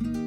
Szczęść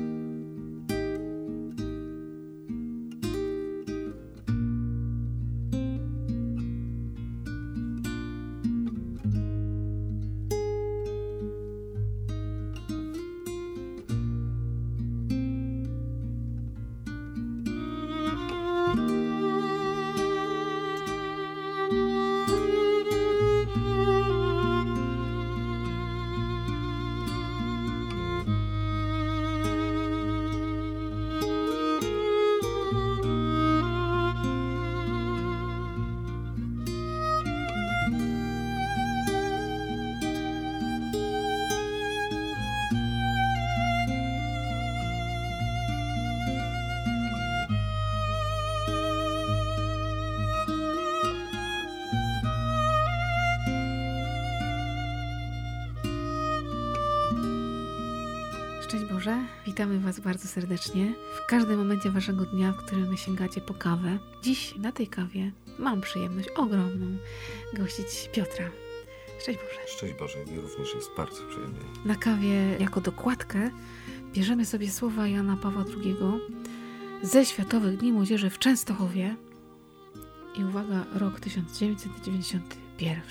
Witamy Was bardzo serdecznie w każdym momencie Waszego dnia, w którym sięgacie po kawę. Dziś na tej kawie mam przyjemność ogromną gościć Piotra. Szczęść Boże. Szczęść Boże, mi również jest bardzo przyjemnie. Na kawie jako dokładkę bierzemy sobie słowa Jana Pawła II ze Światowych Dni Młodzieży w Częstochowie i uwaga, rok 1991.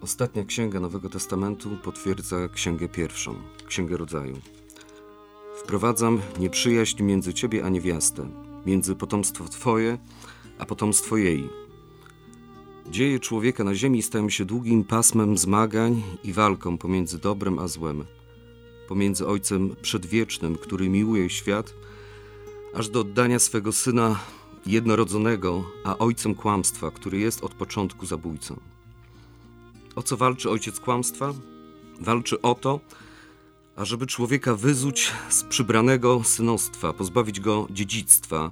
Ostatnia księga Nowego Testamentu potwierdza księgę pierwszą, księgę rodzaju. Wprowadzam nieprzyjaźń między ciebie a niewiastę, między potomstwo twoje a potomstwo jej. Dzieje człowieka na ziemi stają się długim pasmem zmagań i walką pomiędzy dobrem a złem, pomiędzy Ojcem Przedwiecznym, który miłuje świat, aż do oddania swego Syna jednorodzonego, a Ojcem kłamstwa, który jest od początku zabójcą. O co walczy ojciec kłamstwa? Walczy o to, ażeby człowieka wyzuć z przybranego synostwa, pozbawić go dziedzictwa,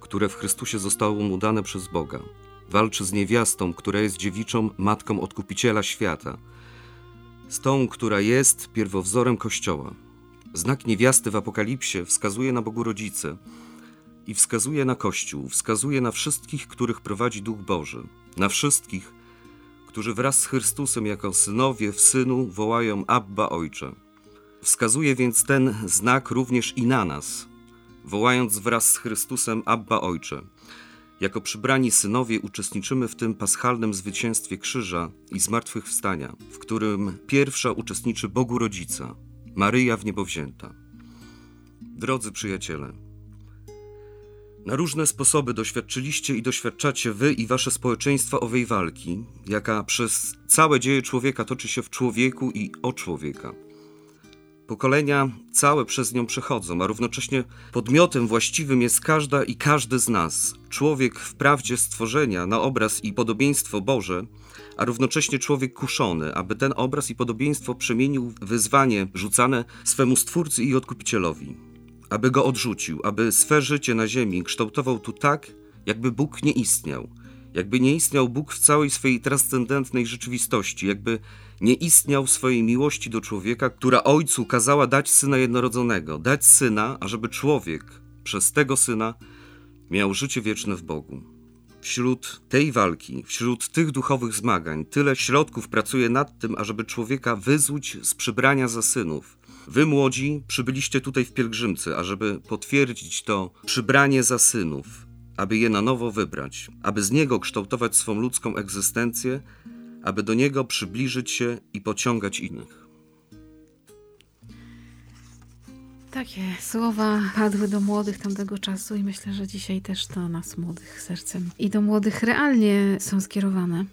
które w Chrystusie zostało mu dane przez Boga. Walczy z niewiastą, która jest dziewiczą matką odkupiciela świata, z tą, która jest pierwowzorem Kościoła. Znak niewiasty w Apokalipsie wskazuje na Bogu Rodzice i wskazuje na Kościół, wskazuje na wszystkich, których prowadzi Duch Boży, na wszystkich, którzy wraz z Chrystusem jako synowie w Synu wołają Abba Ojcze. Wskazuje więc ten znak również i na nas, wołając wraz z Chrystusem Abba Ojcze. Jako przybrani synowie uczestniczymy w tym paschalnym zwycięstwie krzyża i zmartwychwstania, w którym pierwsza uczestniczy Bogu Rodzica, Maryja w niebo wzięta. Drodzy przyjaciele, na różne sposoby doświadczyliście i doświadczacie wy i wasze społeczeństwa owej walki, jaka przez całe dzieje człowieka toczy się w człowieku i o człowieka. Pokolenia całe przez nią przechodzą, a równocześnie podmiotem właściwym jest każda i każdy z nas. Człowiek wprawdzie stworzenia na obraz i podobieństwo Boże, a równocześnie człowiek kuszony, aby ten obraz i podobieństwo przemienił w wyzwanie rzucane swemu Stwórcy i Odkupicielowi aby go odrzucił, aby swe życie na ziemi kształtował tu tak, jakby Bóg nie istniał, jakby nie istniał Bóg w całej swojej transcendentnej rzeczywistości, jakby nie istniał swojej miłości do człowieka, która Ojcu kazała dać Syna Jednorodzonego, dać Syna, ażeby człowiek przez tego Syna miał życie wieczne w Bogu. Wśród tej walki, wśród tych duchowych zmagań, tyle środków pracuje nad tym, ażeby człowieka wyzłuć z przybrania za synów, Wy młodzi przybyliście tutaj w pielgrzymce, ażeby potwierdzić to przybranie za synów, aby je na nowo wybrać, aby z niego kształtować swą ludzką egzystencję, aby do niego przybliżyć się i pociągać innych. Takie słowa padły do młodych tamtego czasu i myślę, że dzisiaj też do nas młodych sercem i do młodych realnie są skierowane.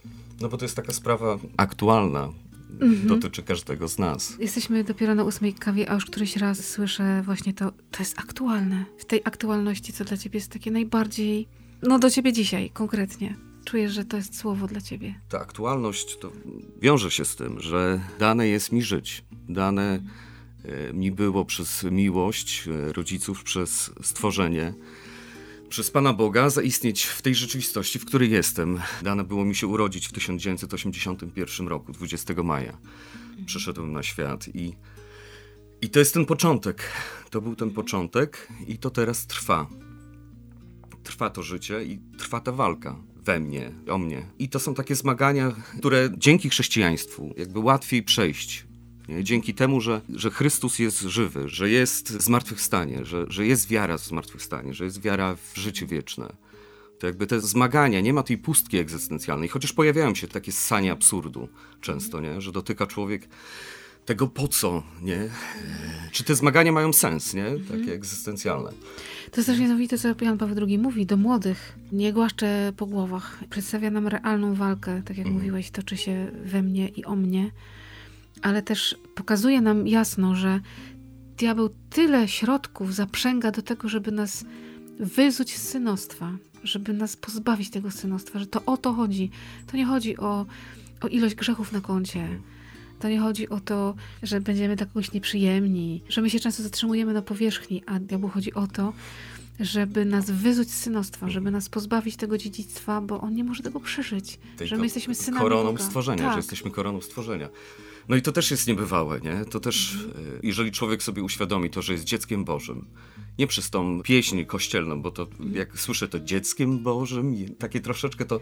No bo to jest taka sprawa aktualna, mhm. dotyczy każdego z nas. Jesteśmy dopiero na ósmej kawie, a już któryś raz słyszę właśnie to, to jest aktualne. W tej aktualności, co dla ciebie jest takie najbardziej, no do ciebie dzisiaj konkretnie. Czujesz, że to jest słowo dla ciebie. Ta aktualność to wiąże się z tym, że dane jest mi żyć. Dane e, mi było przez miłość e, rodziców, przez stworzenie przez Pana Boga zaistnieć w tej rzeczywistości, w której jestem. Dane było mi się urodzić w 1981 roku, 20 maja. Przyszedłem na świat i, i to jest ten początek. To był ten początek i to teraz trwa. Trwa to życie i trwa ta walka we mnie, o mnie. I to są takie zmagania, które dzięki chrześcijaństwu jakby łatwiej przejść? Dzięki temu, że, że Chrystus jest żywy, że jest zmartwychwstanie, że, że jest wiara w zmartwychwstanie, że jest wiara w życie wieczne. To jakby te zmagania, nie ma tej pustki egzystencjalnej, chociaż pojawiają się takie sanie absurdu często, nie? że dotyka człowiek tego po co, nie? Czy te zmagania mają sens, nie? Takie egzystencjalne. To jest też niesamowite, co Jan Paweł II mówi do młodych. Nie głaszcze po głowach. Przedstawia nam realną walkę, tak jak mówiłeś, toczy się we mnie i o mnie. Ale też pokazuje nam jasno, że diabeł tyle środków zaprzęga do tego, żeby nas wyzuć z synostwa, żeby nas pozbawić tego synostwa, że to o to chodzi. To nie chodzi o, o ilość grzechów na koncie. To nie chodzi o to, że będziemy dla kogoś nieprzyjemni, że my się często zatrzymujemy na powierzchni, a diabłu chodzi o to, żeby nas wyzuć z synostwa, żeby nas pozbawić tego dziedzictwa, bo on nie może tego przeżyć, Tej że my jesteśmy synami Koroną Boga. stworzenia, tak. że jesteśmy koroną stworzenia. No i to też jest niebywałe, nie? To też, Mhm. jeżeli człowiek sobie uświadomi to, że jest dzieckiem Bożym, nie przez tą pieśń kościelną, bo to jak słyszę to dzieckiem Bożym, takie troszeczkę to,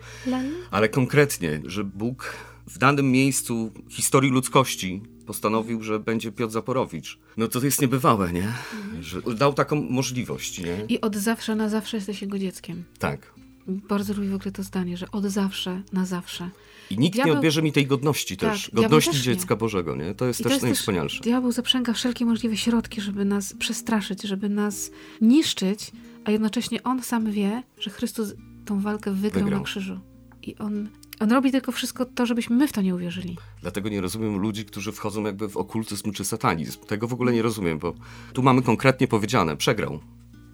ale konkretnie, że Bóg w danym miejscu historii ludzkości postanowił, że będzie Piotr Zaporowicz. No to jest niebywałe, nie? Że dał taką możliwość, nie? I od zawsze na zawsze jesteś jego dzieckiem. Tak. Bardzo lubię w ogóle to zdanie, że od zawsze na zawsze. I nikt nie Diabeł- odbierze mi tej godności Tak, też. Godności też nie. dziecka Bożego, nie? To jest I też to jest najwspanialsze. Diabeł zaprzęga wszelkie możliwe środki, żeby nas przestraszyć, żeby nas niszczyć, a jednocześnie on sam wie, że Chrystus tą walkę wygrał, Wygrał. na krzyżu. I on, on robi tylko wszystko to, żebyśmy my w to nie uwierzyli. Dlatego nie rozumiem ludzi, którzy wchodzą jakby w okultyzm czy satanizm. Tego w ogóle nie rozumiem, bo tu mamy konkretnie powiedziane, przegrał.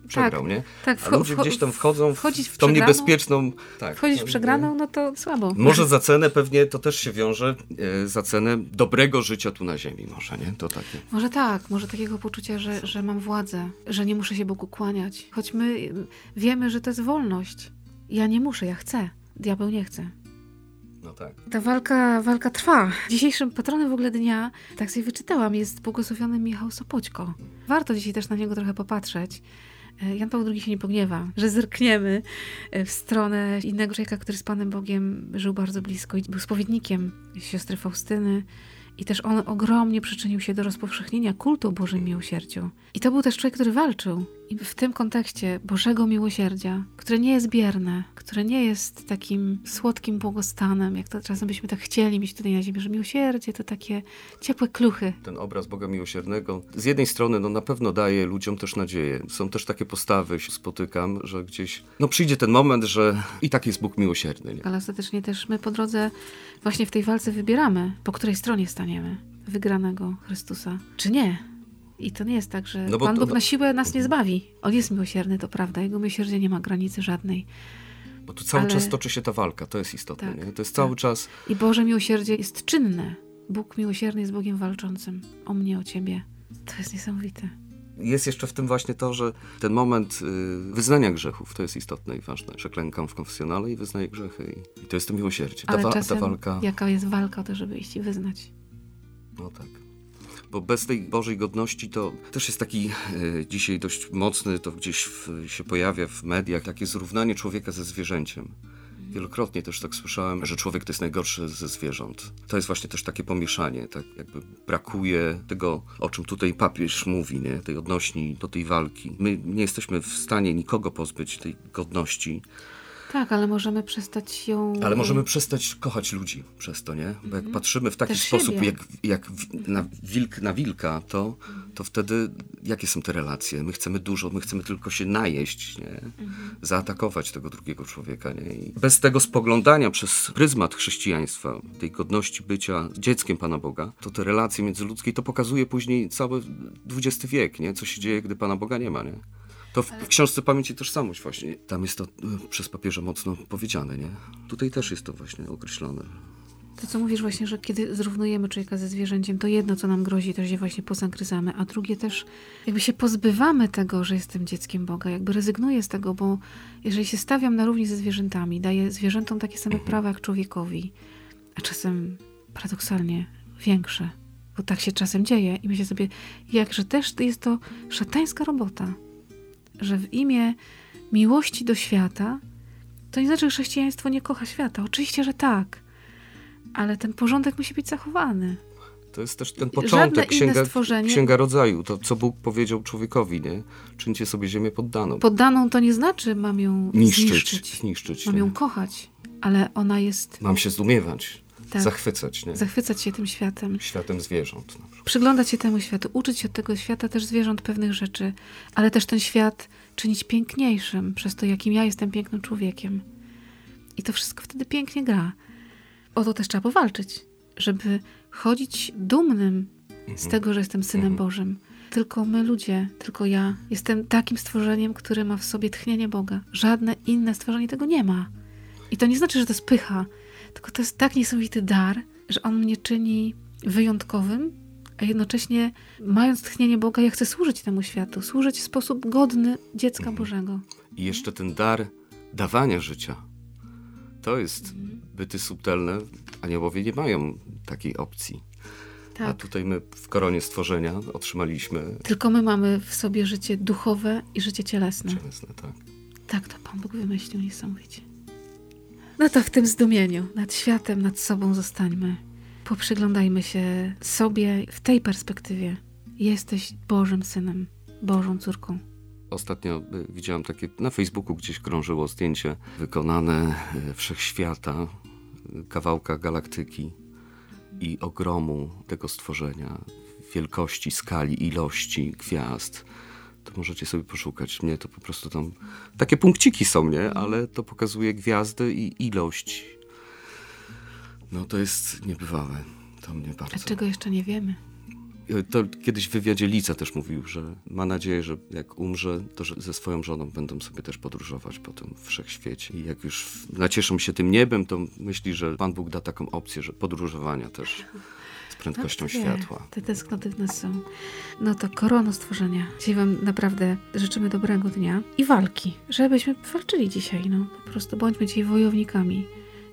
Przegrał, nie? tak, A ludzie gdzieś tam wchodzą w, w tą niebezpieczną... Tak, Wchodzić w to- przegraną, no to słabo. Może za cenę pewnie to też się wiąże, e, za cenę dobrego życia tu na ziemi może, nie? To takie... Może tak, może takiego poczucia, że, że mam władzę, że nie muszę się Bogu kłaniać. Choć my y, wiemy, że to jest wolność. Ja nie muszę, ja chcę. Diabeł nie chce. No tak. Ta walka, walka trwa. Dzisiejszym patronem w ogóle dnia, tak sobie wyczytałam, jest błogosławiony Michał Sopoćko. Warto dzisiaj też na niego trochę popatrzeć. E, Jan Paweł II się nie pogniewa, że zerkniemy e, w stronę innego człowieka, który z Panem Bogiem żył bardzo blisko i był spowiednikiem siostry Faustyny. I też on ogromnie przyczynił się do rozpowszechnienia kultu o Bożym Miłosierdziu. I to był też człowiek, który walczył. I w tym kontekście Bożego Miłosierdzia, które nie jest bierne, które nie jest takim słodkim błogostanem, jak to czasem byśmy tak chcieli mieć tutaj na ziemi, że miłosierdzie to takie ciepłe kluchy. Ten obraz Boga Miłosiernego z jednej strony no na pewno daje ludziom też nadzieję. Są też takie postawy, się spotykam, że gdzieś no przyjdzie ten moment, że i tak jest Bóg miłosierny. Nie? Ale ostatecznie też my po drodze właśnie w tej walce wybieramy, po której stronie staniemy wygranego Chrystusa, czy nie. I to nie jest tak, że No Pan to- Bóg na siłę nas nie zbawi. On jest miłosierny, to prawda. Jego miłosierdzie nie ma granicy żadnej. Bo tu cały Ale- czas toczy się ta walka, to jest istotne. Tak? To jest tak. cały czas I Boże miłosierdzie jest czynne. Bóg miłosierny jest Bogiem walczącym o mnie, o ciebie. To jest niesamowite. Jest jeszcze w tym właśnie to, że ten moment y, wyznania grzechów to jest istotne i ważne. Że klękam w konfesjonale i wyznaję grzechy. I, to jest to miłosierdzie. Ta, Ale wa- ta czasem walka. jaka jest walka o to, żeby iść i wyznać. No tak. Bo bez tej Bożej godności to też jest taki e, dzisiaj dość mocny, to gdzieś w, się pojawia w mediach, takie zrównanie człowieka ze zwierzęciem. Wielokrotnie też tak słyszałem, że człowiek to jest najgorszy ze zwierząt. To jest właśnie też takie pomieszanie, tak jakby brakuje tego, o czym tutaj papież mówi, nie? tej odnośni do tej walki. My nie jesteśmy w stanie nikogo pozbyć tej godności, Tak, ale możemy przestać ją. ale możemy przestać kochać ludzi przez to, nie? Bo jak patrzymy w taki Też sposób, siebie. jak, jak na, wilk na wilka, to, to wtedy jakie są te relacje? My chcemy dużo, my chcemy tylko się najeść, nie? Zaatakować tego drugiego człowieka, nie? I bez tego spoglądania przez pryzmat chrześcijaństwa, tej godności bycia dzieckiem Pana Boga, to te relacje międzyludzkie, to pokazuje później cały XX wiek, nie? Co się dzieje, gdy Pana Boga nie ma, nie? To w, w książce Pamięć i Tożsamość właśnie, tam jest to y, przez papieża mocno powiedziane, nie? Tutaj też jest to właśnie określone. To, co mówisz właśnie, że kiedy zrównujemy człowieka ze zwierzęciem, to jedno, co nam grozi, to się właśnie pozagryzamy, a drugie też jakby się pozbywamy tego, że jestem dzieckiem Boga, jakby rezygnuję z tego, bo jeżeli się stawiam na równi ze zwierzętami, daję zwierzętom takie same prawa jak człowiekowi, a czasem paradoksalnie większe, bo tak się czasem dzieje i myślę sobie, jakże też jest to szatańska robota, że w imię miłości do świata, to nie znaczy, że chrześcijaństwo nie kocha świata. Oczywiście, że tak ale ten porządek musi być zachowany. To jest też ten początek, księga, stworzenie... księga rodzaju, to co Bóg powiedział człowiekowi, nie? Czyńcie sobie ziemię poddaną. Poddaną to nie znaczy mam ją niszczyć. Zniszczyć, zniszczyć mam ją kochać, ale ona jest... Mam się zdumiewać, tak. zachwycać, nie? Zachwycać się tym światem. Światem zwierząt. Przyglądać się temu światu, uczyć się od tego świata też zwierząt pewnych rzeczy, ale też ten świat czynić piękniejszym przez to, jakim ja jestem pięknym człowiekiem. I to wszystko wtedy pięknie gra. O to też trzeba powalczyć, żeby chodzić dumnym z mhm. tego, że jestem synem mhm. Bożym. Tylko my ludzie, tylko ja jestem takim stworzeniem, które ma w sobie tchnienie Boga. Żadne inne stworzenie tego nie ma. I to nie znaczy, że to jest pycha, tylko to jest tak niesamowity dar, że on mnie czyni wyjątkowym, a jednocześnie mając tchnienie Boga, ja chcę służyć temu światu, służyć w sposób godny dziecka mhm. Bożego. I jeszcze ten dar dawania życia. To jest byty subtelne. Aniołowie nie mają takiej opcji. Tak. A tutaj my w koronie stworzenia otrzymaliśmy. Tylko my mamy w sobie życie duchowe i życie cielesne. Cielesne, tak. Tak, to Pan Bóg wymyślił niesamowicie. No to w tym zdumieniu, nad światem, nad sobą zostańmy. Poprzyglądajmy się sobie w tej perspektywie. Jesteś Bożym Synem, Bożą córką. Ostatnio y, widziałam takie, na Facebooku gdzieś krążyło zdjęcie wykonane y, wszechświata, kawałka galaktyki i ogromu tego stworzenia, wielkości, skali, ilości gwiazd. To możecie sobie poszukać. Mnie to po prostu tam. Takie punkciki są, nie? Ale to pokazuje gwiazdy i ilość. No to jest niebywałe. To mnie bardzo. A czego jeszcze nie wiemy? To kiedyś w wywiadzie Lica też mówił, że ma nadzieję, że jak umrze, to że ze swoją żoną będą sobie też podróżować po tym wszechświecie. I jak już nacieszą się tym niebem, to myśli, że Pan Bóg da taką opcję, że podróżowania też prędkością no, światła. Te tęsknoty w nas są. No to korono stworzenia. Dzisiaj Wam naprawdę życzymy dobrego dnia i walki, żebyśmy walczyli dzisiaj. No, po prostu bądźmy dzisiaj wojownikami.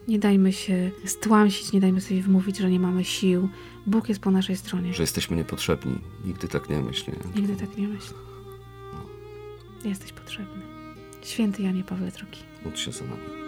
Nie dajmy się stłamsić, nie dajmy sobie wmówić, że nie mamy sił. Bóg jest po naszej stronie. Że jesteśmy niepotrzebni. Nigdy tak nie myśl. Nie? Nigdy tak nie myśl. No. Jesteś potrzebny. Święty Janie Paweł II. Módl się za nami.